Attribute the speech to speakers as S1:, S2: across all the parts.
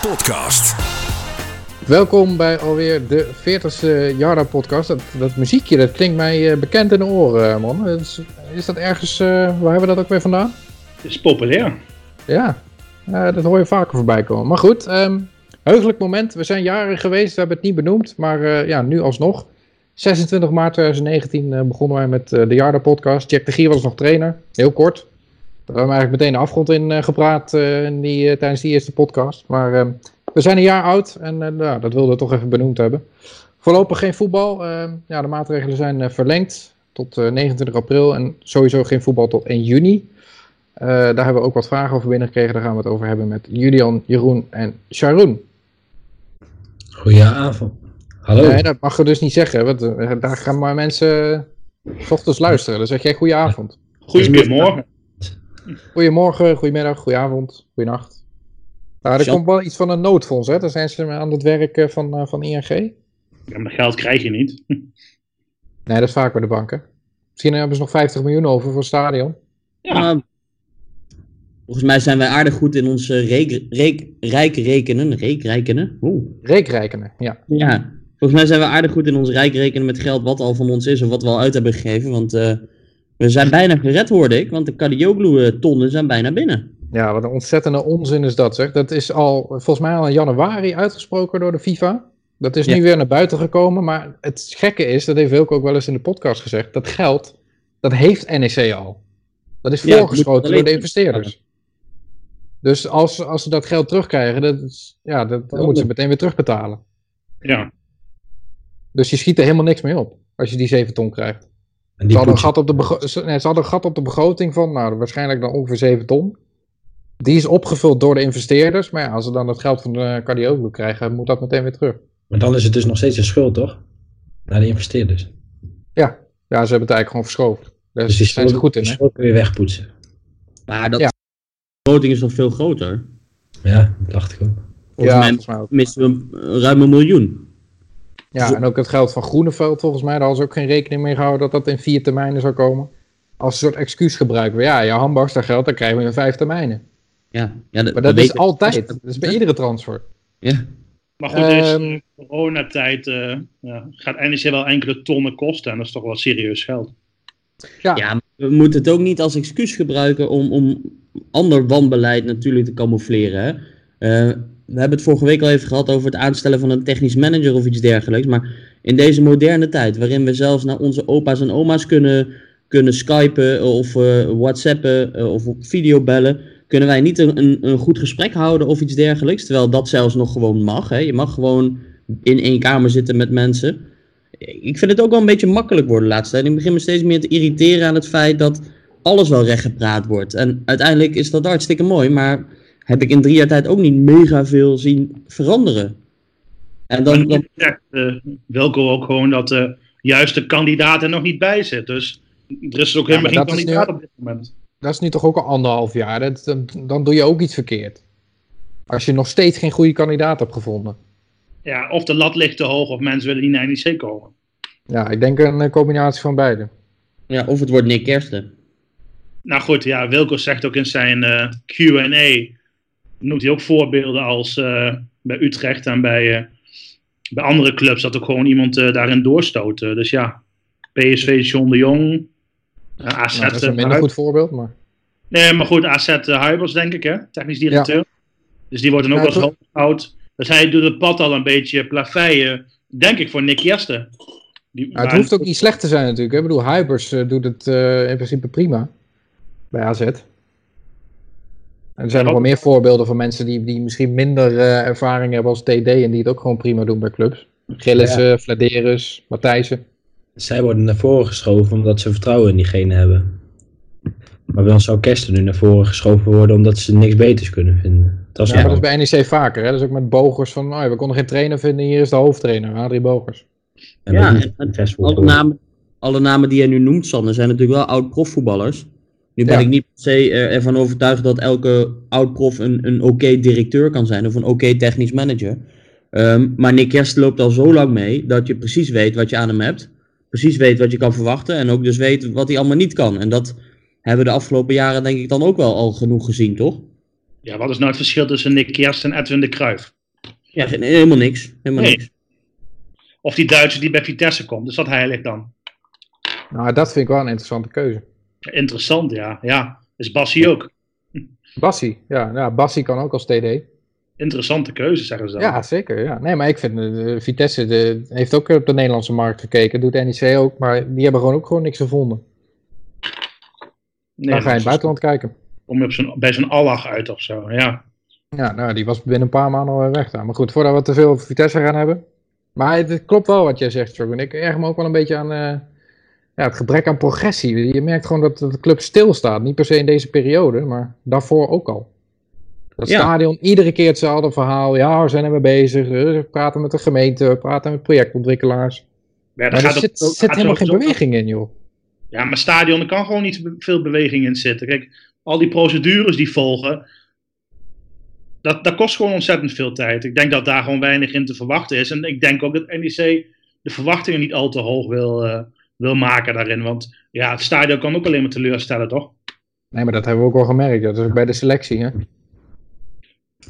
S1: Podcast.
S2: Welkom bij alweer de 40ste Yarda Podcast. Dat, dat muziekje, dat klinkt mij eh, bekend in de oren, eh, man. Is, is dat ergens, eh, waar hebben we dat ook weer vandaan?
S3: Het is populair.
S2: Ja, eh, dat hoor je vaker voorbij komen. Maar goed, ehm heugelijk moment. We zijn jaren geweest, we hebben het niet benoemd, maar eh, ja, nu alsnog. 26 maart 2019 eh, begonnen wij met de Yarda Podcast. Jack de Gier was nog trainer, heel kort. Daar hebben we eigenlijk meteen de afgrond in eh, gepraat eh, in die, eh, tijdens die eerste podcast. Maar ehm, we zijn een jaar oud en nou, dat wilden we toch even benoemd hebben. Voorlopig geen voetbal. Ehm, ja, de maatregelen zijn eh, verlengd tot eh, 29 april en sowieso geen voetbal tot 1 juni. Eh, daar hebben we ook wat vragen over binnengekregen. Daar gaan we het over hebben met Julian, Jeroen en Sharon.
S4: Goedenavond. Hallo.
S2: Nee, dat mag je dus niet zeggen, want daar gaan maar mensen 's ochtends luisteren. Dan zeg jij goedenavond.
S3: Goedemorgen.
S2: Goedemorgen, goedemiddag, goedenavond, goedenacht. Nou, er
S4: Jean-
S2: komt wel iets van een noodfonds, hè? Daar zijn ze aan het werken van, eh, van ING.
S3: Ja, maar geld krijg je niet.
S2: Nee, dat is vaak bij de banken. Misschien hebben ze nog 50 miljoen over voor het stadion.
S3: Ja.
S4: Nou, volgens mij zijn wij aardig goed in ons eh, reek, reek, rijk rekenen. Reek rekenen? Oeh.
S2: Reekrijkenen, ja.
S4: Ja, volgens mij zijn we aardig goed in ons rijk rekenen met geld wat al van ons is of wat we al uit hebben gegeven. Want eh, we zijn bijna gered, hoorde ik. Want de Cardioglu-tonnen zijn bijna binnen.
S2: Ja, wat een ontzettende onzin is dat, zeg. Dat is al, volgens mij al in januari uitgesproken door de FIFA. Dat is nu weer naar buiten gekomen, maar het gekke is, dat heeft Wilco ook wel eens in de podcast gezegd, dat geld, dat heeft NEC al. Dat is voorgeschoten door de investeerders. Dus als, als ze dat geld terugkrijgen, dat is, ja, dat, dan moeten ze meteen weer terugbetalen.
S3: Ja.
S2: Dus je schiet er helemaal niks mee op, als je die 7 ton krijgt.
S4: En
S2: Ze
S4: die
S2: hadden, een gat op de bego- ze- nee, ze hadden een gat op de begroting van, nou, waarschijnlijk dan ongeveer 7 ton. Die is opgevuld door de investeerders. Maar ja, als ze dan het geld van de cardioloog krijgen, moet dat meteen weer terug.
S4: Maar dan is het dus nog steeds een schuld, toch? Naar de investeerders.
S2: Ja, ja ze hebben het eigenlijk gewoon verschoven. Daar
S4: Dus die
S2: zijn ze goed in,
S4: die
S2: hè?
S4: schuld kun je wegpoetsen.
S5: Maar dat
S2: Ja.
S5: de begroting is nog veel groter.
S4: Ja, dat dacht ik ook.
S5: Volgens mij
S2: ook.
S5: missen we ruim een miljoen.
S2: Ja, en ook het geld van Groeneveld, volgens mij, daar hadden ze ook geen rekening mee gehouden dat dat in vier termijnen zou komen. Als een soort excuus gebruiken we, ja, je geld, dan krijgen we in vijf termijnen.
S5: Ja, ja
S2: Maar dat is altijd, dat is bij iedere transfer.
S5: Ja.
S3: Maar goed, deze
S2: Ehm,
S3: coronatijd eh, ja, gaat NEC wel enkele tonnen kosten. En dat is toch wel serieus geld.
S2: Ja,
S5: ja, maar we moeten het ook niet als excuus gebruiken om, om ander wanbeleid natuurlijk te camoufleren. Hè? Eh, we hebben het vorige week al even gehad over het aanstellen van een technisch manager of iets dergelijks. Maar in deze moderne tijd, waarin we zelfs naar onze opa's en oma's kunnen, kunnen skypen of eh, whatsappen eh, of videobellen, kunnen wij niet een, een, goed gesprek houden of iets dergelijks. Terwijl dat zelfs nog gewoon mag. Hè? Je mag gewoon in één kamer zitten met mensen. Ik vind het ook wel een beetje makkelijk worden de laatste tijd. Ik begin me steeds meer te irriteren aan het feit dat alles wel rechtgepraat wordt. En uiteindelijk is dat hartstikke mooi, maar heb ik in drie jaar tijd ook niet mega veel zien veranderen. En dan,
S3: Dan zegt eh, Wilco ook gewoon dat de juiste kandidaat er nog niet bij zit. Dus er is ook
S2: Ja,
S3: helemaal geen
S2: nu-
S3: kandidaat op dit moment.
S2: Dat is nu toch ook al anderhalf jaar. Dat, dan, dan doe je ook iets verkeerd. Als je nog steeds geen goede kandidaat hebt gevonden.
S3: Ja, of de lat ligt te hoog of mensen willen niet naar NEC komen.
S2: Ja, ik denk een eh, combinatie van beide.
S5: ja, of het wordt Nick Kersten.
S3: Nou goed, ja, Wilco zegt ook in zijn eh, Q&A, noemt hij ook voorbeelden als eh, bij Utrecht en bij, eh, bij andere clubs, dat ook gewoon iemand eh, daarin doorstoot. Dus ja, PSV John de Jong, AZ...
S2: Nou, dat is een minder goed voorbeeld, maar...
S3: Nee, maar goed, AZ Huibers denk ik, hè? technisch directeur. Dus die wordt dan ook
S2: Ja,
S3: hoofd gehouden. Dus hij doet het pad al een beetje plaveien, denk ik, voor Nick Jersten. Die,
S2: het hoeft ook niet slecht te zijn natuurlijk. hè. Ik bedoel, Huibers doet het in principe prima. Bij AZ. En er zijn nog wel meer voorbeelden van mensen die, die misschien minder eh, ervaring hebben als TD en die het ook gewoon prima doen bij clubs. Gillissen, Vladerus, Matthijssen.
S4: Zij worden naar voren geschoven omdat ze vertrouwen in diegene hebben. Maar dan zou Kersten nu naar voren geschoven worden omdat ze niks beters kunnen vinden. Dat is
S2: Ja, maar dat is bij NEC vaker. Hè? Dat is ook met Bogers van, oh, we konden geen trainer vinden, hier is de hoofdtrainer, Adrie Bogers.
S4: en
S5: Ja, en- Alle namen, alle namen die jij nu noemt, Sander, zijn natuurlijk wel oud-profvoetballers. Nu ben
S2: Ja.
S5: ik niet per se eh, ervan overtuigd dat elke oud-prof een, een oké directeur kan zijn of een oké technisch manager. Ehm, maar Nick Kersten loopt al zo lang mee dat je precies weet wat je aan hem hebt. Precies weet wat je kan verwachten en ook dus weet wat hij allemaal niet kan. En dat hebben we de afgelopen jaren denk ik dan ook wel al genoeg gezien, toch?
S3: Ja, wat is nou het verschil tussen Nick Kerst en Edwin de Kruijf?
S5: Ja, helemaal niks. Helemaal
S3: Nee.
S5: niks.
S3: Of die Duitser die bij Vitesse komt, is dat heilig dan?
S2: Nou, dat vind ik wel een interessante keuze.
S3: Interessant, ja. Ja, is Bassie ook.
S2: Bassie, ja, ja Bassie kan ook als TD.
S3: Interessante keuze, zeggen ze dan.
S2: Ja, zeker. Ja. Nee, maar ik vind eh, Vitesse de, heeft ook op de Nederlandse markt gekeken. Doet NEC ook, maar die hebben gewoon ook gewoon niks gevonden.
S3: Nee,
S2: Dan ga je in het buitenland kijken.
S3: Kom je op zo'n, bij zo'n Allach uit of zo, ja.
S2: Ja, nou, die was binnen een paar maanden alweer weg daar. Maar goed, voordat we te veel over Vitesse gaan hebben. Maar het, het klopt wel wat jij zegt, Jorgen. Ik erg me ook wel een beetje aan eh, ja, het gebrek aan progressie. Je merkt gewoon dat de club stilstaat. Niet per se in deze periode, maar daarvoor ook al. Dat
S5: Ja.
S2: stadion, iedere keer hetzelfde verhaal. Ja, we zijn ermee bezig. eh, We praten met de gemeente, we praten met projectontwikkelaars.
S3: ja
S2: Maar er
S3: gaat ook-
S2: zit, zit helemaal geen beweging in, joh.
S3: Ja, maar stadion, er kan gewoon niet veel beweging in zitten. Kijk, al die procedures die volgen, dat, dat kost gewoon ontzettend veel tijd. Ik denk dat daar gewoon weinig in te verwachten is. En ik denk ook dat NEC de verwachtingen niet al te hoog wil, eh, wil maken daarin. Want ja, het stadion kan ook alleen maar teleurstellen, toch?
S2: Nee, maar dat hebben we ook al gemerkt. Dat is ook bij de selectie, hè.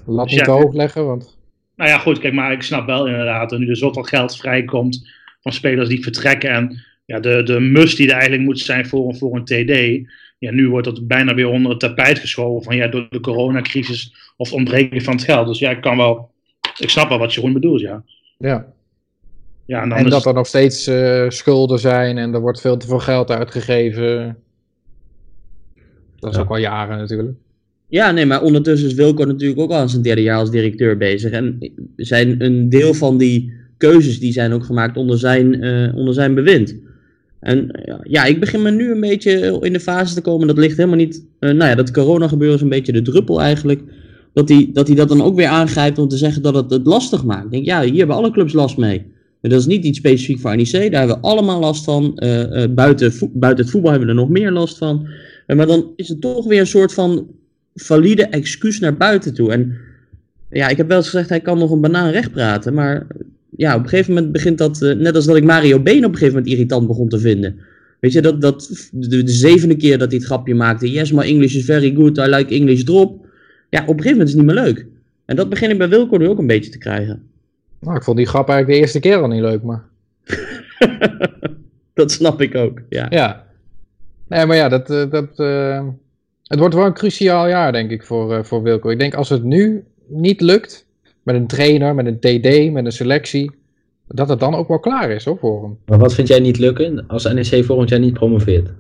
S2: Laat
S3: Dus
S2: niet
S3: ja,
S2: te hoog leggen, want...
S3: Nou ja, goed, kijk, maar ik snap wel inderdaad, dat nu er zoveel geld vrijkomt van spelers die vertrekken. En ja, de, de must die er eigenlijk moet zijn voor, een- voor een TD. Ja, nu wordt dat bijna weer onder het tapijt geschoven van ja, door de coronacrisis of het ontbreken van het geld. Dus ja, ik kan wel, ik snap wel wat Jeroen bedoelt, ja.
S2: Ja.
S3: Ja, en
S2: dat er nog steeds eh, schulden zijn en er wordt veel te veel geld uitgegeven. Dat is
S1: Ja.
S2: ook al jaren natuurlijk.
S5: Ja, nee, maar ondertussen is Wilco natuurlijk ook al aan zijn derde jaar als directeur bezig. En zijn een deel van die keuzes die zijn ook gemaakt onder zijn, eh, onder zijn bewind. En ja, ik begin me nu een beetje in de fase te komen. Dat ligt helemaal niet. eh, nou ja, dat corona gebeuren is een beetje de druppel eigenlijk. Dat hij dat, hij dat dan ook weer aangrijpt om te zeggen dat het het lastig maakt. Ik denk, ja, hier hebben alle clubs last mee. Dat is niet iets specifiek voor NEC, daar hebben we allemaal last van. Eh, eh, buiten, buiten het voetbal hebben we er nog meer last van. Eh, maar dan is het toch weer een soort van valide excuus naar buiten toe. En ja, ik heb wel eens gezegd, hij kan nog een banaan recht praten. Maar ja, op een gegeven moment begint dat, net als dat ik Mario Been op een gegeven moment irritant begon te vinden. Weet je, dat, dat de, de zevende keer dat hij het grapje maakte. Yes, my English is very good, I like English drop. Ja, op een gegeven moment is het niet meer leuk. En dat begin ik bij Wilco nu ook een beetje te krijgen.
S2: Nou, ik vond die grap eigenlijk de eerste keer al niet leuk, maar...
S5: dat snap ik ook, ja.
S2: Ja. Nee, maar ja, dat, eh, dat, eh, het wordt wel een cruciaal jaar, denk ik, voor, eh, voor Wilco. Ik denk als het nu niet lukt, met een trainer, met een TD, met een selectie, dat het dan ook wel klaar is, hoor, voor hem.
S1: Maar wat vind jij niet lukken als NEC volgend jaar niet promoveert?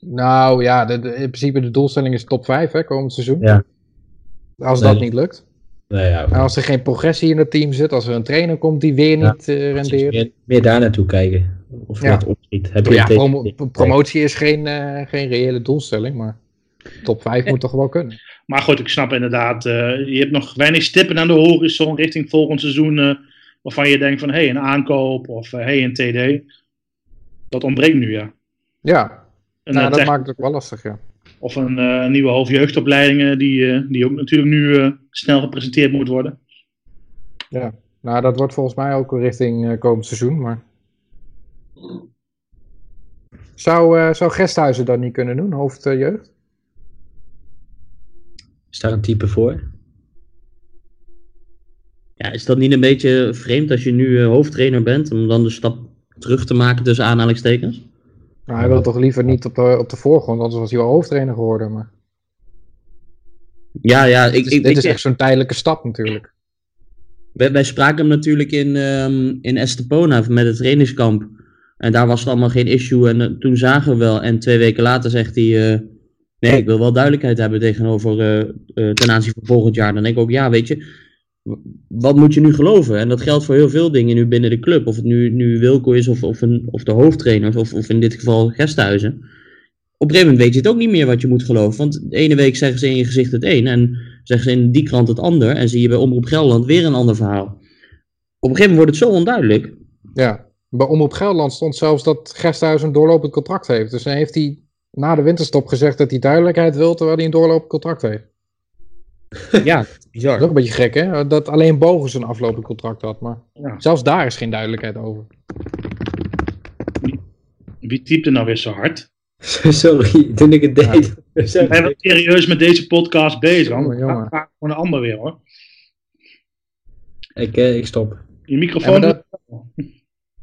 S2: Nou ja, de, de- in principe de doelstelling is top 5, hè, komend seizoen.
S1: Ja.
S2: Als
S1: Nee.
S2: dat niet lukt.
S1: Nou ja,
S2: En als er geen progressie in het team zit, als er een trainer komt die weer
S1: Ja.
S2: niet eh,
S1: precies,
S2: rendeert.
S1: meer, meer daar naartoe kijken. Of
S2: Ja.
S1: wat opschiet. Heb je
S2: Ja, promotie is geen, eh, geen reële doelstelling, maar top 5 moet toch wel kunnen.
S3: maar goed, ik snap inderdaad, eh, je hebt nog weinig stippen aan de horizon richting volgend seizoen. eh, waarvan je denkt van, hé, hey, een aankoop of hé, hey, een TD. Dat ontbreekt nu, ja.
S2: Ja, nou,
S3: eh,
S2: dat
S3: tech-
S2: maakt het ook wel lastig, ja.
S3: Of een eh, nieuwe hoofdjeugdopleiding die, eh, die ook natuurlijk nu eh, snel gepresenteerd moet worden.
S2: Nou, dat wordt volgens mij ook richting eh, komend seizoen, maar... Zou, eh zou Gesthuizen dat niet kunnen doen, hoofdjeugd?
S1: Is daar een type voor?
S5: Ja, is dat niet een beetje vreemd als je nu eh, hoofdtrainer bent, om dan de stap terug te maken tussen aanhalingstekens?
S2: Hij wil toch liever niet op de, op de voorgrond, anders was hij wel hoofdtrainer geworden. Maar
S5: Ja, ja, ik,
S2: dit is,
S5: ik,
S2: dit
S5: ik-
S2: is echt zo'n tijdelijke stap natuurlijk.
S5: wij, wij spraken hem natuurlijk in, ehm, in Estepona met het trainingskamp. En daar was het allemaal geen issue. En eh, toen zagen we wel. En twee weken later zegt hij: eh, Nee, ik wil wel duidelijkheid hebben tegenover. eh, ten aanzien van volgend jaar. Dan denk ik ook: Ja, weet je. Wat moet je nu geloven? En dat geldt voor heel veel dingen nu binnen de club. Of het nu, nu Wilco is of, of, een, of de hoofdtrainers. Of, of in dit geval Gesthuizen. Op een gegeven moment weet je het ook niet meer wat je moet geloven. Want de ene week zeggen ze in je gezicht het een. En zeggen ze in die krant het ander. En zie je bij Omroep Gelderland weer een ander verhaal. Op een gegeven moment wordt het zo onduidelijk.
S2: Ja, bij Omroep Gelderland stond zelfs dat Gesthuizen een doorlopend contract heeft. Dus dan heeft hij na de winterstop gezegd dat hij duidelijkheid wil, terwijl hij een doorlopend contract heeft.
S5: Ja,
S2: Dat is
S5: bizar.
S2: ook een beetje gek, hè? Dat alleen Bogus een aflopend contract had, maar
S3: Ja.
S2: zelfs daar is geen duidelijkheid over.
S3: Wie typte nou weer zo hard?
S1: Sorry, toen ik het deed.
S3: We zijn wel serieus met deze podcast bezig.
S2: Jongen,
S3: gaat gewoon een ander weer hoor.
S1: ik, eh, ik stop.
S3: Je microfoon.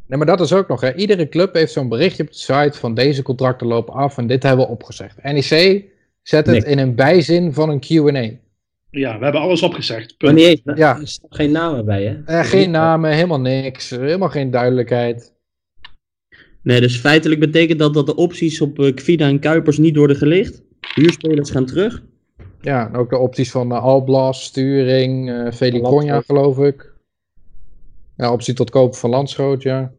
S2: nee, maar dat is ook nog. Hè. Iedere club heeft zo'n berichtje op de site van deze contracten lopen af en dit hebben we opgezegd. NEC zet het in een bijzin van een Q&A.
S3: Ja, we hebben alles opgezegd.
S1: Maar niet eens,
S2: Ja.
S1: er staat geen namen bij, hè?
S2: Eh, geen namen, helemaal niks, helemaal geen duidelijkheid.
S5: Nee, dus feitelijk betekent dat dat de opties op eh, Kvida en Kuipers niet worden gelicht. Huurspelers gaan terug.
S2: Ja, en ook de opties van uh, Alblas, Sturing, eh Velikonja
S1: Landschot.
S2: geloof ik. Ja, optie tot kopen van Landschoot, ja.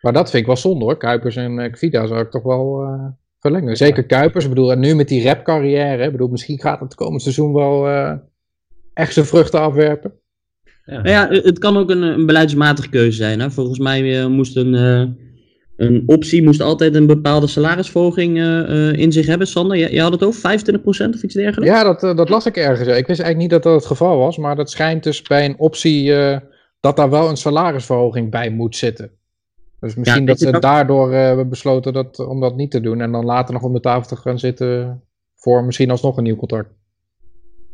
S2: Maar dat vind ik wel zonde hoor. Kuipers en Kvida zou ik toch wel eh, verlengen. Zeker Kuipers. Ik bedoel, en nu met die rapcarrière. Ik bedoel, misschien gaat het komend seizoen wel eh, echt zijn vruchten afwerpen.
S1: Ja.
S5: Nou ja, het kan ook een, een beleidsmatige keuze zijn. Hè? Volgens mij eh, moest een, eh, een optie moest altijd een bepaalde salarisverhoging eh, eh, in zich hebben. Sander, je, je had het over 25% of iets dergelijks?
S2: Ja, dat, dat las ik ergens. Ik wist eigenlijk niet dat dat het geval was. Maar dat schijnt dus bij een optie eh, dat daar wel een salarisverhoging bij moet zitten. Dus misschien dat ze
S5: dat-
S2: daardoor eh, hebben besloten dat, om dat niet te doen. En dan later nog om de tafel te gaan zitten voor misschien alsnog een nieuw contract.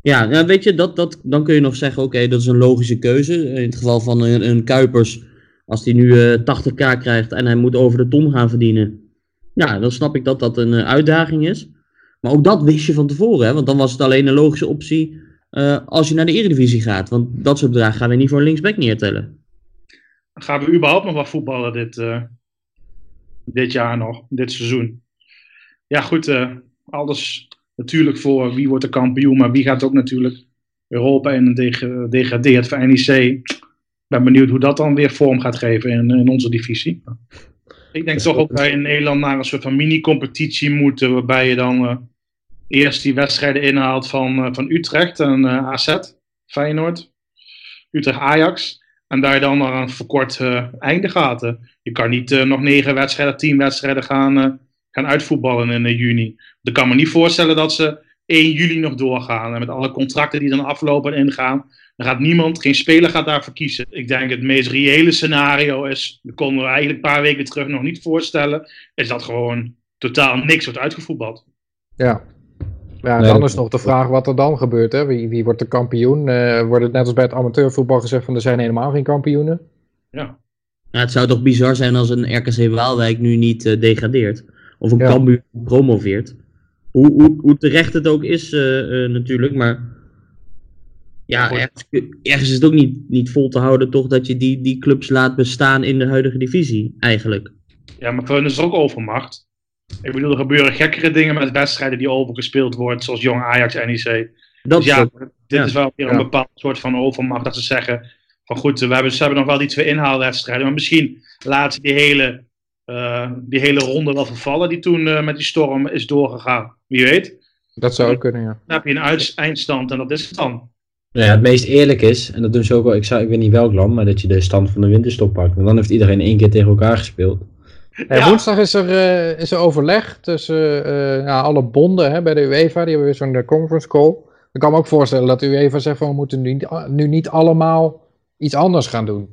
S5: Ja, nou, weet je, dat, dat, dan kun je nog zeggen, oké, dat is een logische keuze. In het geval van een, een Kuipers, als die nu eh 80k krijgt en hij moet over de ton gaan verdienen. Ja, dan snap ik dat dat een eh, uitdaging is. Maar ook dat wist je van tevoren, hè? want dan was het alleen een logische optie eh, als je naar de Eredivisie gaat. Want dat soort bedragen gaan we niet voor een linksback neertellen.
S3: Gaan we überhaupt nog wat voetballen dit, eh, dit jaar nog, dit seizoen? Ja, goed. eh, alles natuurlijk voor wie wordt de kampioen, maar wie gaat ook natuurlijk Europa in een deg- degradeert voor NEC. Ik ben benieuwd hoe dat dan weer vorm gaat geven in, in onze divisie. Ik denk toch ook dat wij in Nederland naar een soort van mini-competitie moeten, waarbij je dan eh, eerst die wedstrijden inhaalt van, eh, van Utrecht en eh, AZ, Feyenoord, Utrecht-Ajax. En daar dan naar een verkort einde gaat. Je kan niet eh, nog negen wedstrijden, tien wedstrijden gaan, eh, gaan uitvoetballen in eh, juni. Ik kan me niet voorstellen dat ze 1 juli nog doorgaan. En met alle contracten die dan aflopen en ingaan. Dan gaat niemand, geen speler gaat daarvoor kiezen. Ik denk het meest reële scenario is, dat konden we eigenlijk een paar weken terug nog niet voorstellen, is dat gewoon totaal niks wordt uitgevoetbald.
S2: Ja. Ja,
S1: Nee,
S2: dan
S1: dat-
S2: is nog de vraag wat er dan gebeurt. Hè? Wie, wie wordt de kampioen? Eh, wordt het net als bij het amateurvoetbal gezegd van er zijn helemaal geen kampioenen?
S3: Ja.
S5: Ja, het zou toch bizar zijn als een RKC Waalwijk nu niet eh, degradeert. Of een
S2: Ja.
S5: Cambuur promoveert. Hoe, hoe, hoe terecht het ook is eh, natuurlijk, maar... Ja, ergens, ergens is het ook niet, niet vol te houden toch dat je die, die clubs laat bestaan in de huidige divisie, eigenlijk.
S3: ja, maar hen is er ook overmacht. Ik bedoel, er gebeuren gekkere dingen met wedstrijden die overgespeeld worden, zoals Jong Ajax, NEC.
S5: Dat
S3: Dus
S5: is
S3: ja, dit
S5: ja.
S3: is wel weer een
S2: Ja.
S3: bepaald soort van overmacht. Dat ze zeggen: van goed, we hebben, ze hebben nog wel die twee inhaalwedstrijden. Maar misschien laten ze die hele, eh, die hele ronde wel vervallen. Die toen eh, met die storm is doorgegaan. Wie weet.
S2: Dat zou ook kunnen, ja.
S3: Dan heb je een eindstand en dat is het dan.
S1: Nou ja, het meest eerlijk is, en dat doen ze ook wel, ik, zou, ik weet niet welk land, maar dat je de stand van de winterstop pakt. Want dan heeft iedereen één keer tegen elkaar gespeeld.
S3: Ja.
S2: Woensdag is er, eh, is er overleg tussen eh, ja, alle bonden hè, bij de UEFA. Die hebben weer zo'n eh, conference call. Ik kan me ook voorstellen dat de UEFA zegt van we moeten nu, niet- nu niet allemaal iets anders gaan doen.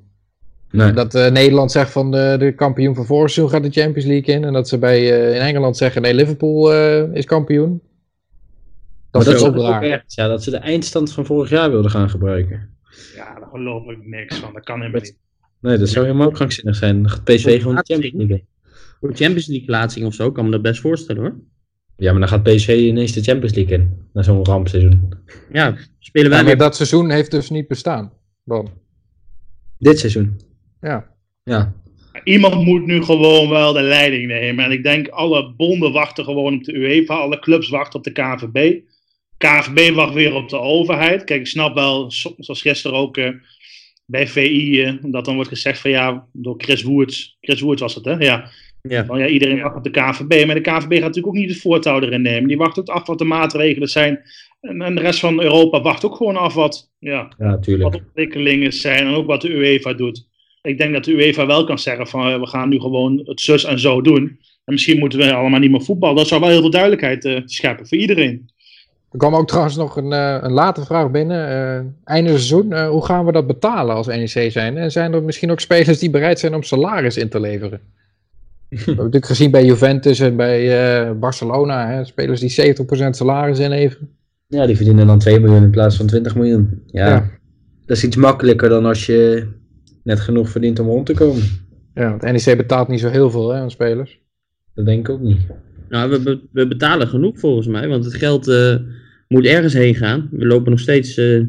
S1: Nee.
S2: Dat eh, Nederland zegt van de, de kampioen van vorig seizoen gaat de Champions League in. En dat ze bij, eh, in Engeland zeggen nee, Liverpool eh, is kampioen. Dat
S1: Maar
S2: is ook raar.
S1: ja, dat ze de eindstand van vorig jaar wilden gaan gebruiken.
S3: Ja, daar geloof ik niks van. Dat kan helemaal niet.
S1: Nee, dat zou helemaal krankzinnig zijn. Dan gaat PSV gewoon de Champions League in.
S5: Voor Champions League plaatsing of zo kan me dat best voorstellen hoor.
S1: Ja, maar dan gaat PSV ineens de Champions League in. Na zo'n rampseizoen.
S5: Ja, spelen wij
S2: Ja, maar
S5: weer...
S2: dat seizoen heeft dus niet bestaan. Dan.
S1: Dit seizoen.
S2: Ja.
S1: Ja.
S3: Iemand moet nu gewoon wel de leiding nemen. En ik denk alle bonden wachten gewoon op de UEFA. Alle clubs wachten op de KVB. KVB wacht weer op de overheid. Kijk, ik snap wel, zo- zoals gisteren ook eh, bij VI, eh, dat dan wordt gezegd van ja, door Chris Woerts. Chris Woerts was het, hè? Ja.
S5: Ja.
S3: Van, ja iedereen wacht op de KVB. Maar de KVB gaat natuurlijk ook niet het voortouw erin nemen. Die wacht ook af wat de maatregelen zijn. En, en de rest van Europa wacht ook gewoon af wat, ja, wat ontwikkelingen zijn en ook wat de UEFA doet. Ik denk dat de UEFA wel kan zeggen van eh, we gaan nu gewoon het zus en zo doen. En misschien moeten we allemaal niet meer voetballen. Dat zou wel heel veel duidelijkheid eh, scheppen voor iedereen.
S2: Er kwam ook trouwens nog een, eh, een late vraag binnen. eh, einde seizoen, hoe gaan we dat betalen als NEC zijn? En zijn er misschien ook spelers die bereid zijn om salaris in te leveren? We hebben natuurlijk gezien bij Juventus en bij eh, Barcelona, hè, spelers die 70% salaris inleveren.
S1: Ja, die verdienen dan 2 miljoen in plaats van 20 miljoen. Ja,
S2: Ja.
S1: dat is iets makkelijker dan als je net genoeg verdient om rond te komen.
S2: Ja, want NEC betaalt niet zo heel veel hè, aan spelers.
S1: Dat denk ik ook niet.
S5: Nou, we, be- we betalen genoeg volgens mij, want het geld eh, moet ergens heen gaan. We lopen nog steeds, eh, eh,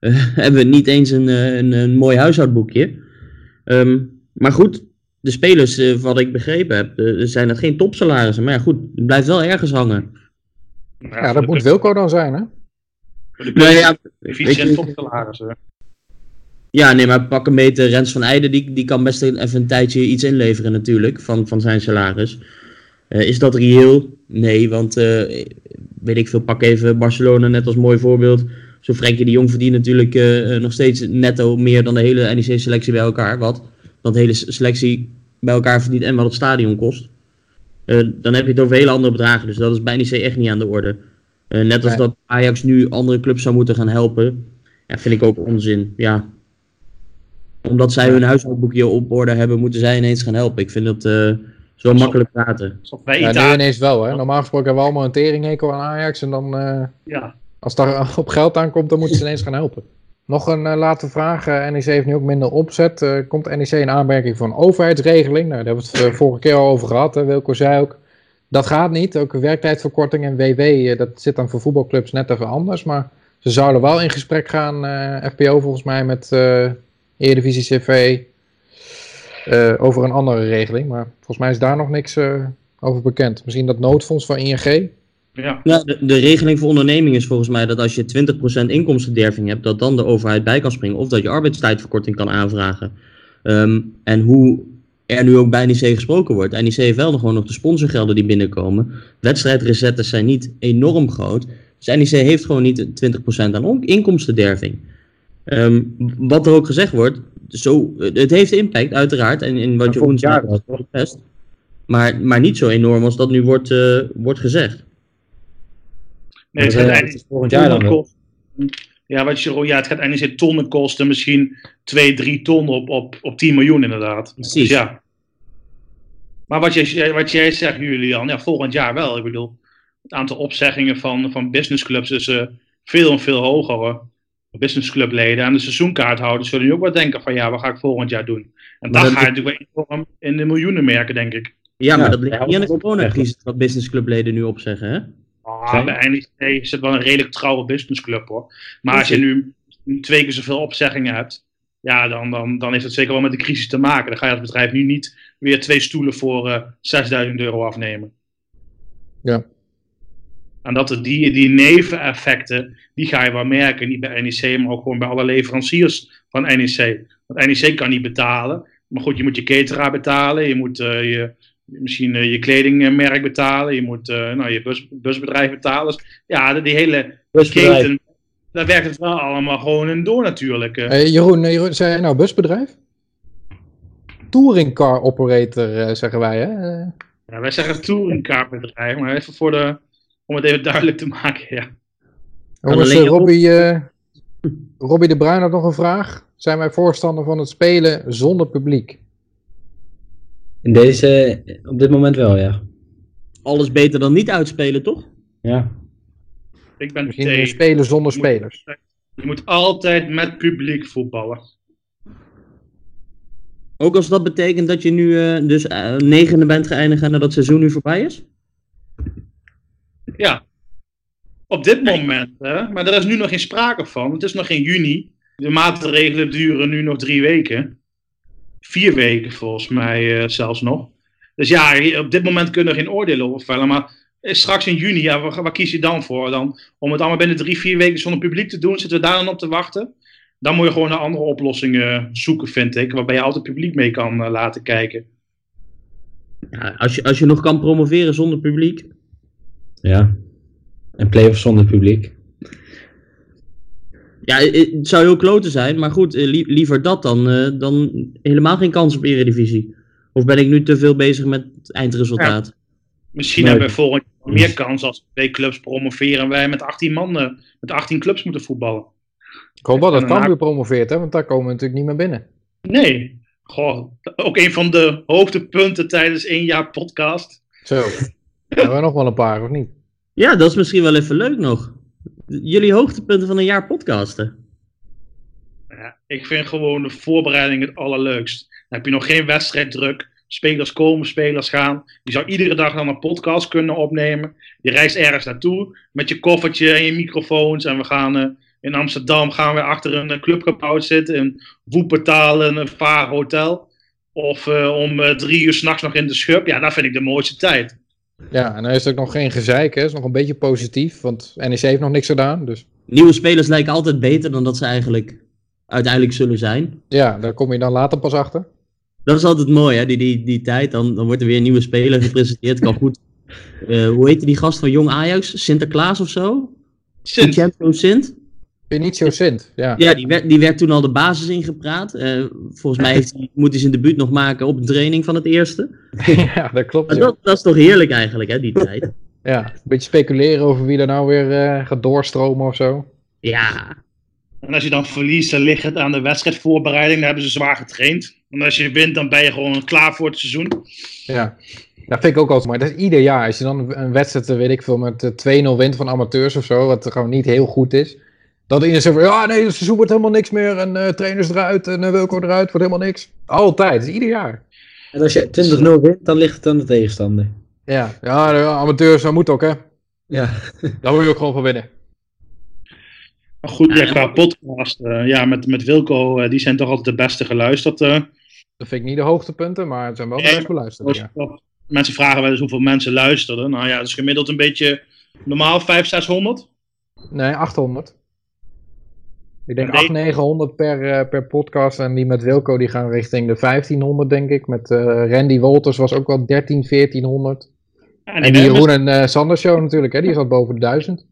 S5: hebben we niet eens een, een, een mooi huishoudboekje. Ehm, maar goed, de spelers, eh, wat ik begrepen heb, eh, zijn dat geen topsalarissen. Maar ja, goed, het blijft wel ergens hangen.
S2: Ja, dat moet Wilco dan zijn, hè?
S5: Nou ja, je-
S3: topsalarissen.
S5: Ja, nee, maar pak een meter Rens van Eijden, die, die kan best even een tijdje iets inleveren natuurlijk, van, van zijn salaris. Eh, is dat reëel? Nee, want eh, weet ik veel, pak even Barcelona net als mooi voorbeeld. Zo Frenkie de Jong verdient natuurlijk nog steeds netto meer dan de hele NEC-selectie bij elkaar. Wat? Dan de hele selectie bij elkaar verdient en wat het stadion kost. Eh, dan heb je het over hele andere bedragen, dus dat is bij NEC echt niet aan de orde. Eh, net als dat Ajax nu andere clubs zou moeten gaan helpen. Ja, vind ik ook onzin. Ja, omdat zij hun huishoudboekje op orde hebben, moeten zij ineens gaan helpen. Ik vind dat eh, zo makkelijk praten.
S3: Wij
S2: Ja, nu ineens wel, hè? Normaal gesproken hebben we allemaal een teringhekel aan Ajax. En dan, eh,
S3: Ja.
S2: als daar op geld aankomt, dan moeten ze ineens gaan helpen. Nog een eh, laatste vraag. Eh, NEC heeft nu ook minder opzet. Eh, komt NEC in aanmerking voor een overheidsregeling? Nou, daar hebben we het vorige keer al over gehad. Hè? Wilco zei ook, dat gaat niet. Ook werktijdverkorting en WW, dat zit dan voor voetbalclubs net even anders. Maar ze zouden wel in gesprek gaan, FPO volgens mij, met Eredivisie CV... over een andere regeling. Maar volgens mij is daar nog niks over bekend. Misschien dat noodfonds van ING.
S3: Ja.
S5: De, de regeling voor onderneming is volgens mij dat als je 20% inkomstenderving hebt, dat dan de overheid bij kan springen. Of dat je arbeidstijdverkorting kan aanvragen. Ehm, en hoe er nu ook bij NEC gesproken wordt. NEC heeft wel nog gewoon nog de sponsorgelden die binnenkomen. Wedstrijdrecettes zijn niet enorm groot. Dus NEC heeft gewoon niet 20% aan inkomstenderving. Ehm, wat er ook gezegd wordt, zo, het heeft impact uiteraard. En in wat het best. Maar, maar niet zo enorm als dat nu wordt, eh, wordt gezegd.
S3: Nee, het
S1: Dat,
S3: gaat
S1: eh, volgend jaar dan
S3: kosten. Ja, wat je, ja, het gaat eigenlijk niet tonnen kosten, misschien 2, 3 ton op, op, op 10 miljoen inderdaad.
S5: Precies.
S3: Dus ja. Maar wat jij, wat jij zegt, Julian, ja, volgend jaar wel. Ik bedoel, het aantal opzeggingen van, van businessclubs is eh, veel en veel hoger hoor. Businessclubleden en de seizoenkaarthouders zullen nu ook wel denken van ja, wat ga ik volgend jaar doen? En dat
S5: dat-
S3: ga je natuurlijk wel enorm in de miljoenen merken, denk ik.
S5: Ja, maar
S1: Ja,
S5: dat ligt niet aan de
S1: dat-
S5: coronacrisis wat businessclubleden nu opzeggen, hè?
S3: Ah,
S1: Zijn?
S3: bij NEC is het wel een redelijk trouwe businessclub hoor. Maar als je nu twee keer zoveel opzeggingen hebt, ja, dan, dan, dan heeft het zeker wel met de crisis te maken. Dan ga je als bedrijf nu niet weer twee stoelen voor eh 6000 euro afnemen.
S2: Ja.
S3: En dat die, die neveneffecten, die ga je wel merken. Niet bij NEC, maar ook gewoon bij alle leveranciers van NEC. Want NEC kan niet betalen. Maar goed, je moet je cateraar betalen. Je moet eh, je, misschien eh, je kledingmerk betalen. Je moet eh, nou, je bus, busbedrijf betalen. Dus ja, die hele
S1: Busbedrijf.
S3: keten, daar werkt het wel allemaal gewoon in door natuurlijk. eh.
S2: Eh, Jeroen, Jeroen, zei jij nou busbedrijf? Touringcar operator, eh, zeggen wij, hè?
S3: Ja, wij zeggen touringkaartbedrijf, maar even voor de, om het even duidelijk te maken. Ja.
S2: Jongens, Robbie, eh, Robbie de Bruin had nog een vraag. Zijn wij voorstander van het spelen zonder publiek?
S1: In deze, op dit moment wel, ja.
S5: Alles beter dan niet uitspelen, toch?
S1: Ja.
S3: Ik ben
S2: Misschien
S3: tegen.
S2: spelen zonder spelers.
S3: Je moet altijd met publiek voetballen.
S5: Ook als dat betekent dat je nu eh, dus eh, negende bent geëindigd en dat het seizoen nu voorbij is?
S3: Ja. Op dit moment, hè? maar er is nu nog geen sprake van. Het is nog geen juni. De maatregelen duren nu nog drie weken. Vier weken volgens mij eh, zelfs nog. Dus ja, op dit moment kunnen we geen oordelen over vellen. Maar straks in juni, ja, waar, waar kies je dan voor? Dan, om het allemaal binnen drie, vier weken zonder publiek te doen, zitten we daar dan op te wachten? Dan moet je gewoon naar andere oplossingen zoeken, vind ik. Waarbij je altijd publiek mee kan eh, laten kijken.
S5: Ja, als, je, als je nog kan promoveren zonder publiek.
S1: Ja. En play-offs zonder publiek.
S5: Ja, het zou heel kloten zijn, maar goed, eh, lie- liever dat dan, eh, dan helemaal geen kans op Eredivisie. Of ben ik nu te veel bezig met het eindresultaat?
S3: Misschien
S1: Nee.
S3: hebben we volgend jaar meer kans als twee clubs promoveren en wij met 18 man, eh, met 18 clubs moeten voetballen.
S2: Ik hoop wel dat Cambuur promoveert, hè? Want daar komen we natuurlijk niet meer binnen.
S3: Nee, Goh, ook een van de hoogtepunten tijdens één jaar podcast.
S2: Zo. Hebben we nog wel een paar, of niet?
S5: Ja, dat is misschien wel even leuk nog. Jullie hoogtepunten van een jaar podcasten.
S3: Ja, ik vind gewoon de voorbereiding het allerleukst. Dan heb je nog geen wedstrijddruk. Spelers komen, spelers gaan. Je zou iedere dag dan een podcast kunnen opnemen. Je reist ergens naartoe met je koffertje en je microfoons. En we gaan eh, in Amsterdam gaan we achter een eh, clubgebouw zitten. In Woepertaal, een vaar hotel. Of eh, om drie uur s'nachts nog in de schub. Ja, dat vind ik de mooiste tijd.
S2: Ja, en dan is het ook nog geen gezeik, hè. Het is nog een beetje positief, want NEC heeft nog niks gedaan. Dus
S5: Nieuwe spelers lijken altijd beter dan dat ze eigenlijk uiteindelijk zullen zijn.
S2: ja, daar kom je dan later pas achter.
S5: Dat is altijd mooi, hè, die, die, die tijd. Dan, dan wordt er weer een nieuwe speler gepresenteerd. Kan goed. Eh, hoe heette die gast van Jong Ajax? Sinterklaas of zo?
S3: Sint.
S5: Champion Sint?
S2: Benicio Sint, ja.
S5: Ja, die werd, die werd toen al de basis ingepraat. Eh, volgens mij heeft moet hij zijn debuut nog maken op een training van het eerste.
S2: ja, dat klopt.
S5: Maar dat, dat is toch heerlijk eigenlijk, hè, die tijd.
S2: Ja, een beetje speculeren over wie er nou weer eh, gaat doorstromen of zo.
S5: Ja,
S3: En als je dan verliest, dan ligt het aan de wedstrijdvoorbereiding. Dan hebben ze zwaar getraind. En als je wint, dan ben je gewoon klaar voor het seizoen.
S2: Ja, dat vind ik ook altijd mooi. Dat is ieder jaar. Als je dan een wedstrijd, eh, weet ik veel, met eh, 2-0 wint van amateurs of zo, wat gewoon niet heel goed is. Dat iedereen zegt van, ja nee, het seizoen wordt helemaal niks meer en eh, trainers eruit en uh, Wilco eruit, wordt helemaal niks. Altijd, ieder jaar.
S1: En als je 20-0 wint, dan ligt het aan de tegenstander.
S2: Ja, ja de amateurs, dat moet ook hè.
S1: Ja.
S2: Daar moet je ook gewoon van winnen.
S3: Maar goed, ja, qua podcast, eh, ja, met, met Wilco, eh, die zijn toch altijd de beste geluisterd. eh.
S2: Dat vind ik niet de hoogtepunten, maar het zijn wel de
S3: Nee,
S2: best beluisterd. Ja.
S3: Mensen vragen wel eens hoeveel mensen luisterden. Nou ja, dat is gemiddeld een beetje normaal 500, 600.
S2: Nee, 800. Ik denk
S3: Nee.
S2: 800, 900 per, eh, per podcast. En die met Wilco die gaan richting de 1500, denk ik. Met eh, Randy Wolters was ook wel 13, 1400.
S3: En
S2: En die Jeroen en eh Sander show natuurlijk, hè? die zat boven de 1000.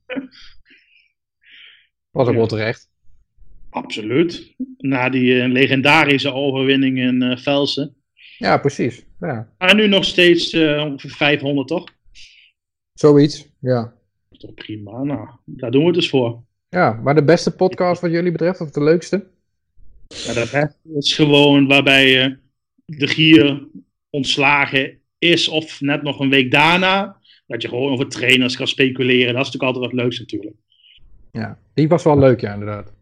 S2: Was ook
S3: Ja.
S2: wel terecht.
S3: Absoluut. Na die legendarische overwinning in eh, Velsen.
S2: Ja, precies. Ja,
S3: En nu nog steeds ongeveer 500, toch?
S2: zoiets. Ja.
S3: Dat is toch prima. Nou, daar doen we het dus voor.
S2: Ja, maar de beste podcast wat jullie betreft, of de leukste?
S3: Ja, de rest is gewoon waarbij eh, de gier ontslagen is of net nog een week daarna. Dat je gewoon over trainers kan speculeren. Dat is natuurlijk altijd wat leuks natuurlijk.
S2: Ja, die was wel leuk, ja, inderdaad.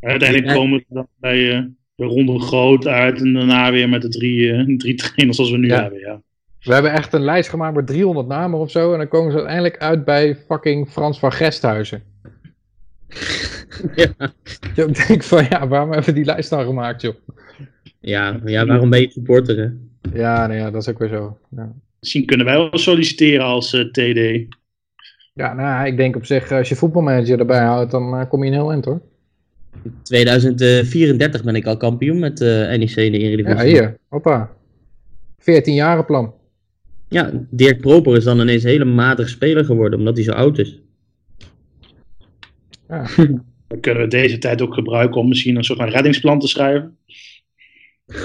S3: En uiteindelijk komen we dan bij eh, de ronde groot uit en daarna weer met de drie, eh, drie trainers zoals we nu
S2: Ja.
S3: hebben. Ja.
S2: We hebben echt een lijst gemaakt met 300 namen of zo. En dan komen ze uiteindelijk uit bij fucking Frans van Gesthuizen.
S5: Ja.
S2: Denk van, ja, waarom hebben we die lijst dan gemaakt, joh?
S5: ja, ja waarom ben je supporter, hè?
S2: Ja, nee, ja, dat is ook weer zo. Ja.
S3: Misschien kunnen wij wel solliciteren als eh, TD.
S2: Ja, nou, ik denk op zich, als je voetbalmanager erbij houdt, dan eh, kom je in heel eind hoor.
S5: 2034 ben ik al kampioen met eh NEC in de Eredivisie.
S2: Ja, hier, hoppa. 14 jaren plan.
S5: Ja, Dirk Proper is dan ineens een hele matige speler geworden, omdat hij zo oud is.
S2: Ja.
S3: Dan kunnen we deze tijd ook gebruiken om misschien een soort van reddingsplan te schrijven.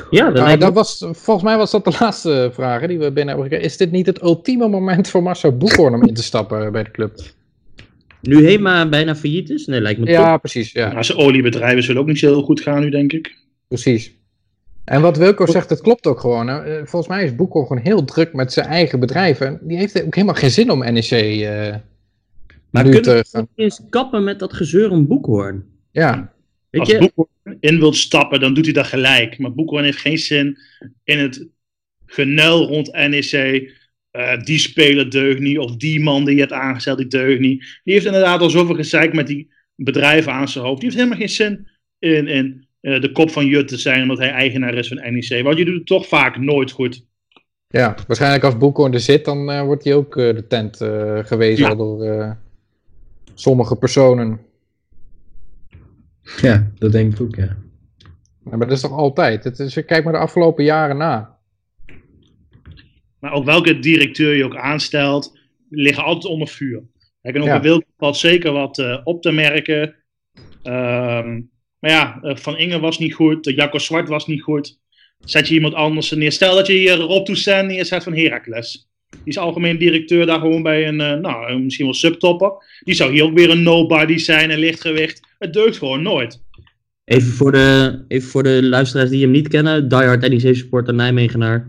S5: Ja, dat
S2: dat was, volgens mij was dat de laatste vraag hè, die we binnen hebben gekregen. Is dit niet het ultieme moment voor Marcel Boekhoorn om in te stappen bij de club?
S5: Nu Hema bijna failliet is? Nee, lijkt me
S2: Ja,
S5: top.
S2: precies. Ja,
S3: Nou, zijn oliebedrijven zullen ook niet zo heel goed gaan nu, denk ik.
S2: precies. En wat Wilco zegt, het klopt ook gewoon. Hè. Eh, Volgens mij is Boekhoorn gewoon heel druk met zijn eigen bedrijven. Die heeft ook helemaal geen zin om NEC eh
S5: Maar
S2: nu
S5: kunnen we eens kappen met dat gezeur om Boekhoorn?
S2: Ja,
S5: Weet
S3: Als
S5: je,
S3: Boekhoorn in wilt stappen, dan doet hij dat gelijk. Maar Boekhoorn heeft geen zin in het genel rond NEC. Eh, die speler deugt niet, of die man die je hebt aangesteld, die deugt niet. Die heeft inderdaad al zoveel gezeik met die bedrijven aan zijn hoofd. Die heeft helemaal geen zin in, in eh, de kop van Jut te zijn, omdat hij eigenaar is van NEC. Want je doet het toch vaak nooit goed.
S2: ja. waarschijnlijk als Boekhoorn er zit, dan eh, wordt hij ook de tent eh, gewezen
S3: Ja.
S2: door eh, sommige personen.
S1: Ja, dat denk ik ook, ja.
S2: Ja, maar dat is toch altijd? Het is, kijk maar de afgelopen jaren na.
S3: Maar ook welke directeur je ook aanstelt, liggen altijd onder vuur. Kijk, en over
S2: Ja.
S3: Valt zeker wat eh, op te merken. Ehm, maar ja, eh, Van Inge was niet goed. uh, Jacco Zwart was niet goed. Zet je iemand anders neer. Stel dat je hier Rob Toussaint neerzet van Heracles. Die is algemeen directeur daar gewoon bij een, eh, nou, een misschien wel subtopper. Die zou hier ook weer een nobody zijn, een lichtgewicht. Het deugt gewoon nooit.
S5: Even voor, de, even voor de luisteraars die hem niet kennen. Diehard NEC supporter Nijmegenaar.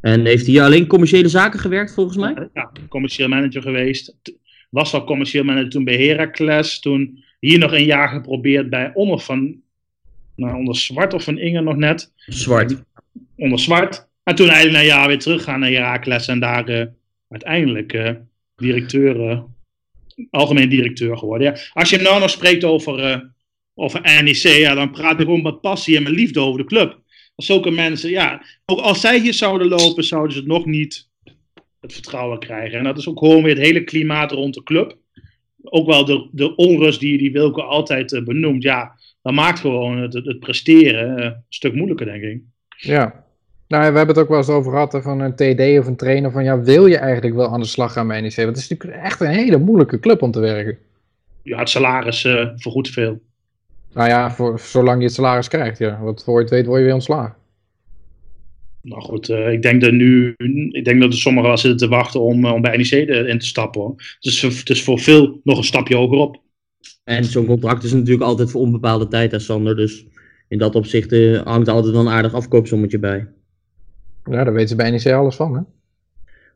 S5: En heeft hij hier alleen commerciële zaken gewerkt volgens mij?
S3: Ja, commercieel manager geweest. Was al commercieel manager toen bij Heracles. Toen hier nog een jaar geprobeerd bij onder van... Nou, onder Zwart of van Inge nog net.
S5: Zwart.
S3: Onder Zwart. En toen eigenlijk een jaar weer teruggaan naar Heracles. En daar eh, uiteindelijk eh, directeur... eh, algemeen directeur geworden. Ja, als je nou nog spreekt over, over NEC, ja, dan praat ik gewoon met passie en met liefde over de club. Als zulke mensen, ja, ook als zij hier zouden lopen, zouden ze het nog niet het vertrouwen krijgen. En dat is ook gewoon weer het hele klimaat rond de club. Ook wel de, de onrust die, die Wilco altijd benoemt. Ja, dat maakt gewoon het, het, presteren een stuk moeilijker, denk ik.
S2: Ja. Nou, we hebben het ook wel eens over gehad hè, van een TD of een trainer. Van ja, wil je eigenlijk wel aan de slag gaan bij NEC? Want het is natuurlijk echt een hele moeilijke club om te werken.
S3: Ja, het salaris eh vergoedt veel.
S2: Nou ja, voor, zolang je het salaris krijgt, ja. Want voor je het weet word je weer ontslagen.
S3: Nou goed, eh, ik denk dat nu, ik denk dat er sommigen wel zitten te wachten om, eh, om bij NEC in te stappen. Hoor. Dus het is voor veel nog een stapje hoger op.
S5: En zo'n contract is natuurlijk altijd voor onbepaalde tijd, hè, Sander. Dus in dat opzicht eh, hangt er altijd wel een aardig afkoopsommetje bij.
S2: Ja, daar weten ze bij NEC alles van, hè?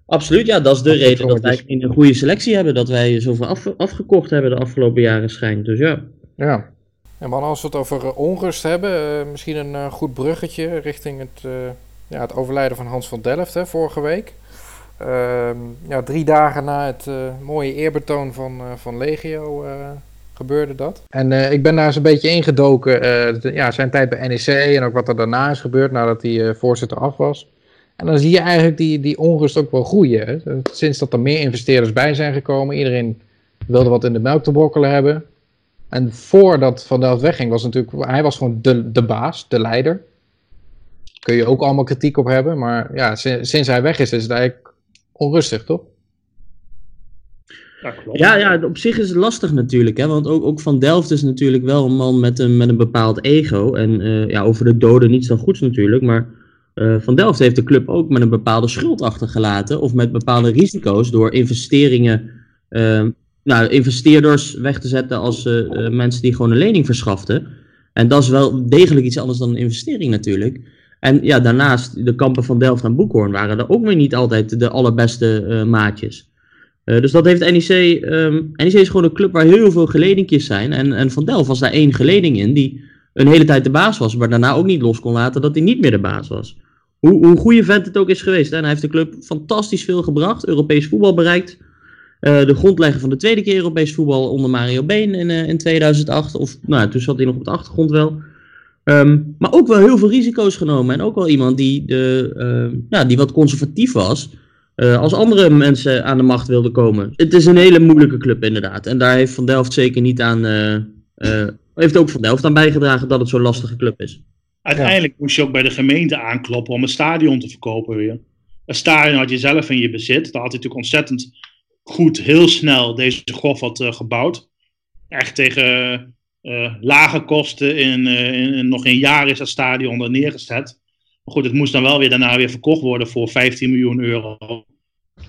S5: Absoluut, ja, dat is de reden dat wij een goede selectie hebben. Dat wij zoveel af, afgekocht hebben de afgelopen jaren schijnt. Dus ja.
S2: Ja. En man, als we het over eh, onrust hebben, eh, misschien een eh, goed bruggetje richting het, eh, ja, het overlijden van Hans van Delft hè, vorige week. Ehm, ja, drie dagen na het eh, mooie eerbetoon van, eh, van Legio eh, gebeurde dat. En eh, ik ben daar eens een beetje ingedoken, eh, ja, zijn tijd bij NEC en ook wat er daarna is gebeurd nadat hij eh, voorzitter af was. En dan zie je eigenlijk die, die onrust ook wel groeien. Hè. Sinds dat er meer investeerders bij zijn gekomen, iedereen wilde wat in de melk te brokkelen hebben. En voordat Van Delft wegging, was natuurlijk, hij was gewoon de, de baas, de leider. Kun je ook allemaal kritiek op hebben, maar ja, sinds, sinds hij weg is, is het eigenlijk onrustig, toch?
S3: Ja, klopt.
S5: Ja, ja, op zich is het lastig natuurlijk. Hè? Want ook, ook Van Delft is natuurlijk wel een man met een, met een bepaald ego. En eh, ja, over de doden niets dan goeds natuurlijk. Maar eh, Van Delft heeft de club ook met een bepaalde schuld achtergelaten. Of met bepaalde risico's door investeringen. eh, nou, investeerders weg te zetten als eh, mensen die gewoon een lening verschaften. En dat is wel degelijk iets anders dan een investering natuurlijk. En ja, daarnaast, de kampen van Delft en Boekhoorn waren er ook weer niet altijd de allerbeste maatjes. Dus dat heeft NEC. ehm NEC is gewoon een club waar heel veel geledingjes zijn. En, en Van Delft was daar één geleding in die een hele tijd de baas was. Maar daarna ook niet los kon laten dat hij niet meer de baas was. Hoe, hoe goede vent het ook is geweest. En hij heeft de club fantastisch veel gebracht. Europees voetbal bereikt. Eh, de grondlegger van de tweede keer Europees voetbal onder Mario Been in, eh, in 2008. Of nou, toen zat hij nog op de achtergrond wel. Ehm, maar ook wel heel veel risico's genomen. En ook wel iemand die, de, ehm, ja, die wat conservatief was. eh, als andere mensen aan de macht wilden komen. Het is een hele moeilijke club inderdaad. En daar heeft Van Delft zeker niet aan... heeft ook Van Delft aan bijgedragen dat het zo'n lastige club is.
S3: Uiteindelijk moest je ook bij de gemeente aankloppen om een stadion te verkopen weer. Een stadion had je zelf in je bezit. Daar had hij natuurlijk ontzettend goed, heel snel deze golf had eh, gebouwd. Echt tegen eh, lage kosten. In, eh, in, in nog een jaar is dat stadion er neergezet. Maar goed, het moest dan wel weer daarna weer verkocht worden voor 15 miljoen euro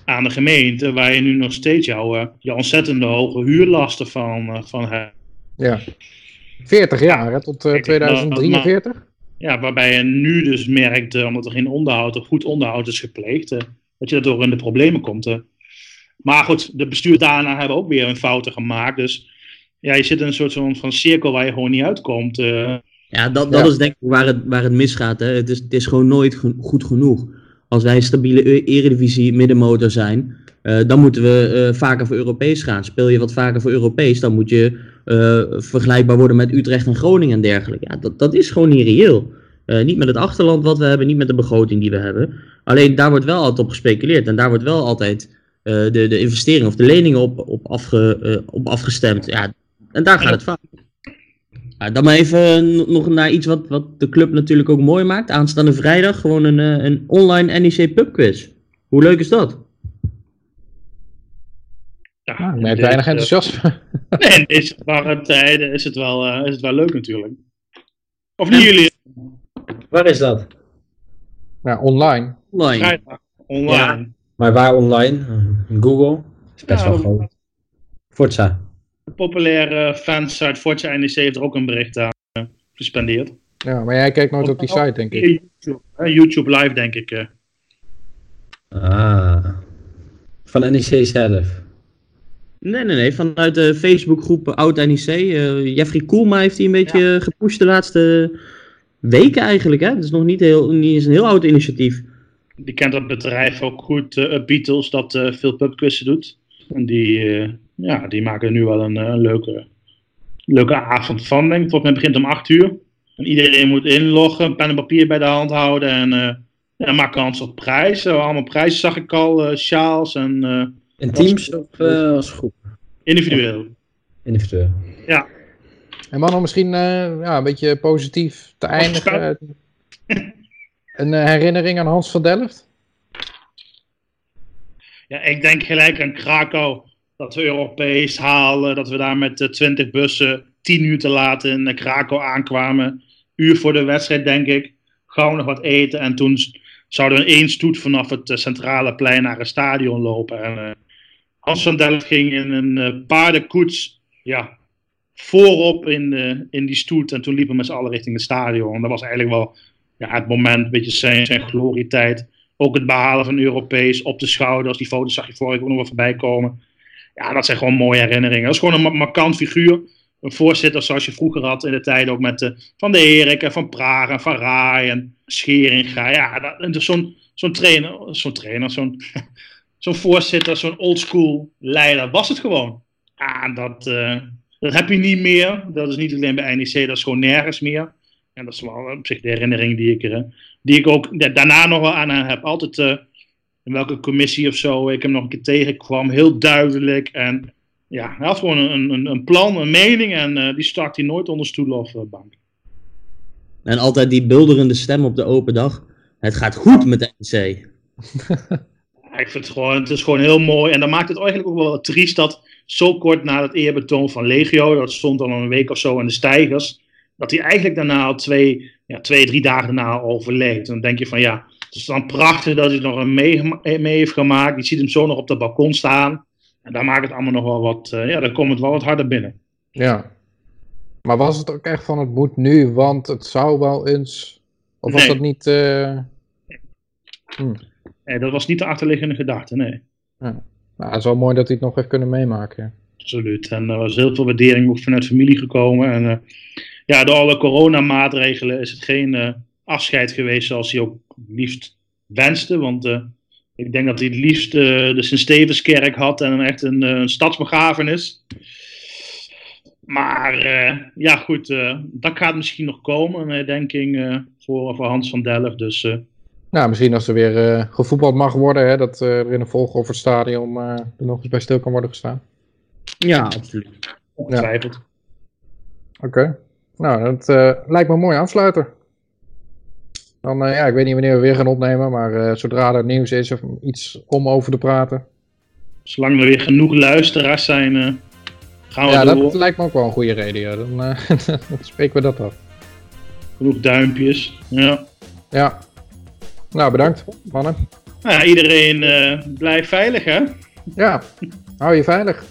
S3: aan de gemeente. Waar je nu nog steeds jouw, eh, jouw ontzettende hoge huurlasten van, van hebt.
S2: Ja. 40 jaar, hè, tot eh,
S3: Kijk,
S2: 2043?
S3: Ja, waarbij je nu dus merkt, eh, omdat er geen onderhoud of goed onderhoud is gepleegd, eh, dat je daardoor in de problemen komt. Maar goed, de bestuur daarna hebben ook weer een fouten gemaakt. Dus ja, je zit in een soort van, van cirkel waar je gewoon niet uitkomt. eh.
S5: Ja, dat, dat
S2: Ja.
S5: is denk ik waar het, waar het misgaat. Hè. Het, is, het is gewoon nooit ge- goed genoeg. Als wij een stabiele e- eredivisie middenmotor zijn, eh, dan moeten we eh, vaker voor Europees gaan. Speel je wat vaker voor Europees, dan moet je eh, vergelijkbaar worden met Utrecht en Groningen en dergelijke. Ja, dat, dat is gewoon niet reëel. Eh, niet met het achterland wat we hebben, niet met de begroting die we hebben. Alleen daar wordt wel altijd op gespeculeerd en daar wordt wel altijd eh, de, de investeringen of de leningen op, op, afge, op afgestemd. Ja, en daar gaat het. Ja, dan maar even nog naar iets wat, wat de club natuurlijk ook mooi maakt. Aanstaande vrijdag gewoon een, een online NEC pubquiz. Hoe leuk is dat?
S3: Ja,
S2: Ah,
S3: in
S2: met
S3: deze-
S2: weinig enthousiasme.
S3: Nee, in deze warme tijden is het wel, eh, is het wel leuk natuurlijk. Of niet jullie?
S1: Waar is dat?
S2: Ja, online.
S5: Online.
S3: Vrijdag, online.
S1: Maar waar online? Google? is best
S3: Ja,
S1: wel groot. Forza.
S3: De populaire fansite Forza NEC heeft er ook een bericht aan. gespendeerd.
S2: Ja, maar jij kijkt nooit op die site, denk ik.
S3: YouTube, hè, YouTube Live, denk ik. eh.
S1: Ah. Van NEC zelf.
S5: Nee, nee, nee. Vanuit de Facebookgroep Oud NEC. eh, Jeffrey Koelma heeft hij een beetje gepusht de laatste weken eigenlijk. Hè? Het is nog niet, heel, niet eens een heel oud initiatief.
S3: Die kent dat bedrijf ook goed, eh, Beatles, dat veel pubquizzen doet. En die, ja, die maken er nu wel een, een leuke, leuke avond van, denk ik. Volgens mij begint om 8 uur. En iedereen moet inloggen, pen en papier bij de hand houden en ja, maak kans op prijzen. Allemaal prijzen zag ik al, sjaals en
S1: In teams of eh, als groep?
S3: individueel.
S1: Individueel.
S2: En man, om misschien eh, ja, een beetje positief te eindigen. Een eh, herinnering aan Hans van Delft?
S3: Ja, ik denk gelijk aan Krakau. Dat we Europees halen. Dat we daar met eh, 20 bussen 10 uur te laat in Krakau aankwamen. Uur voor de wedstrijd, denk ik. Gauw nog wat eten. En toen zouden we in één stoet vanaf het centrale plein naar het stadion lopen. En, eh, Delft ging in een eh, paardenkoets. Ja, voorop in, de, in die stoet. En toen liepen we met z'n allen richting het stadion. Dat was eigenlijk wel ja, het moment, een beetje zijn, zijn glorietijd. Ook het behalen van Europees op de schouders. Die foto's zag je vorige week ook nog wel voorbij komen. Ja, dat zijn gewoon mooie herinneringen. Dat is gewoon een ma- markant figuur. Een voorzitter zoals je vroeger had in de tijd ook met de, Van de Erik en Van Praag en Van Raai en Scheringa. Ja, en zo'n zo'n trainer, zo'n trainer, zo'n zo'n voorzitter, zo'n oldschool leider was het gewoon. Ja, dat, eh, dat heb je niet meer. Dat is niet alleen bij NEC, dat is gewoon nergens meer. En dat is wel op zich de herinnering die ik, er, eh, die ik ook da- daarna nog wel aan heb. Altijd eh, in welke commissie of zo ik hem nog een keer tegenkwam. Heel duidelijk. En ja, hij had gewoon een, een, een plan, een mening. En eh, die stak hij nooit onder stoel of bank.
S5: En altijd die bulderende stem op de open dag. Het gaat goed met NEC.
S3: Ik vind het gewoon, het is gewoon heel mooi. En dan maakt het eigenlijk ook wel triest dat zo kort na het eerbetoon van Legio, dat stond al een week of zo in de stijgers, dat hij eigenlijk daarna al twee, ja, twee drie dagen daarna overleed. En dan denk je van ja, het is dan prachtig dat hij nog een mee, mee heeft gemaakt. Je ziet hem zo nog op dat balkon staan. En daar maakt het allemaal nog wel wat, eh, ja, dan komt het wel wat harder binnen.
S2: Ja. Maar was het ook echt van het moet nu, want het zou wel eens... Of was
S3: Nee.
S2: dat niet... eh,
S3: Nee, dat was niet de achterliggende gedachte, nee.
S2: Nou, het is wel mooi dat hij het nog heeft kunnen meemaken.
S3: Absoluut. En er was heel veel waardering ook vanuit familie gekomen. En eh, ja, door alle coronamaatregelen is het geen eh, afscheid geweest zoals hij ook liefst wenste. Want eh, ik denk dat hij het liefst eh, de Sint-Stevenskerk had en echt een, eh, een stadsbegrafenis. Maar eh, ja, goed, eh, dat gaat misschien nog komen, een herdenking eh, voor, voor Hans van Delft. Dus eh,
S2: Nou, misschien als er weer eh, gevoetbald mag worden, hè, dat eh, er in een het stadion eh, er nog eens bij stil kan worden gestaan.
S5: Ja, absoluut.
S3: ongetwijfeld.
S2: Oké. Nou, dat lijkt me een mooie afsluiter. Dan, ja, ik weet niet wanneer we weer gaan opnemen, maar zodra er nieuws is of iets om over te praten.
S3: Zolang er weer genoeg luisteraars zijn, gaan we
S2: Ja,
S3: door.
S2: dat lijkt me ook wel een goede reden. Ja. Dan, dan spreken we dat af.
S3: Genoeg duimpjes. Ja.
S2: Ja. Nou, bedankt, mannen.
S3: Nou iedereen eh blijft veilig, hè?
S2: Ja, hou je veilig.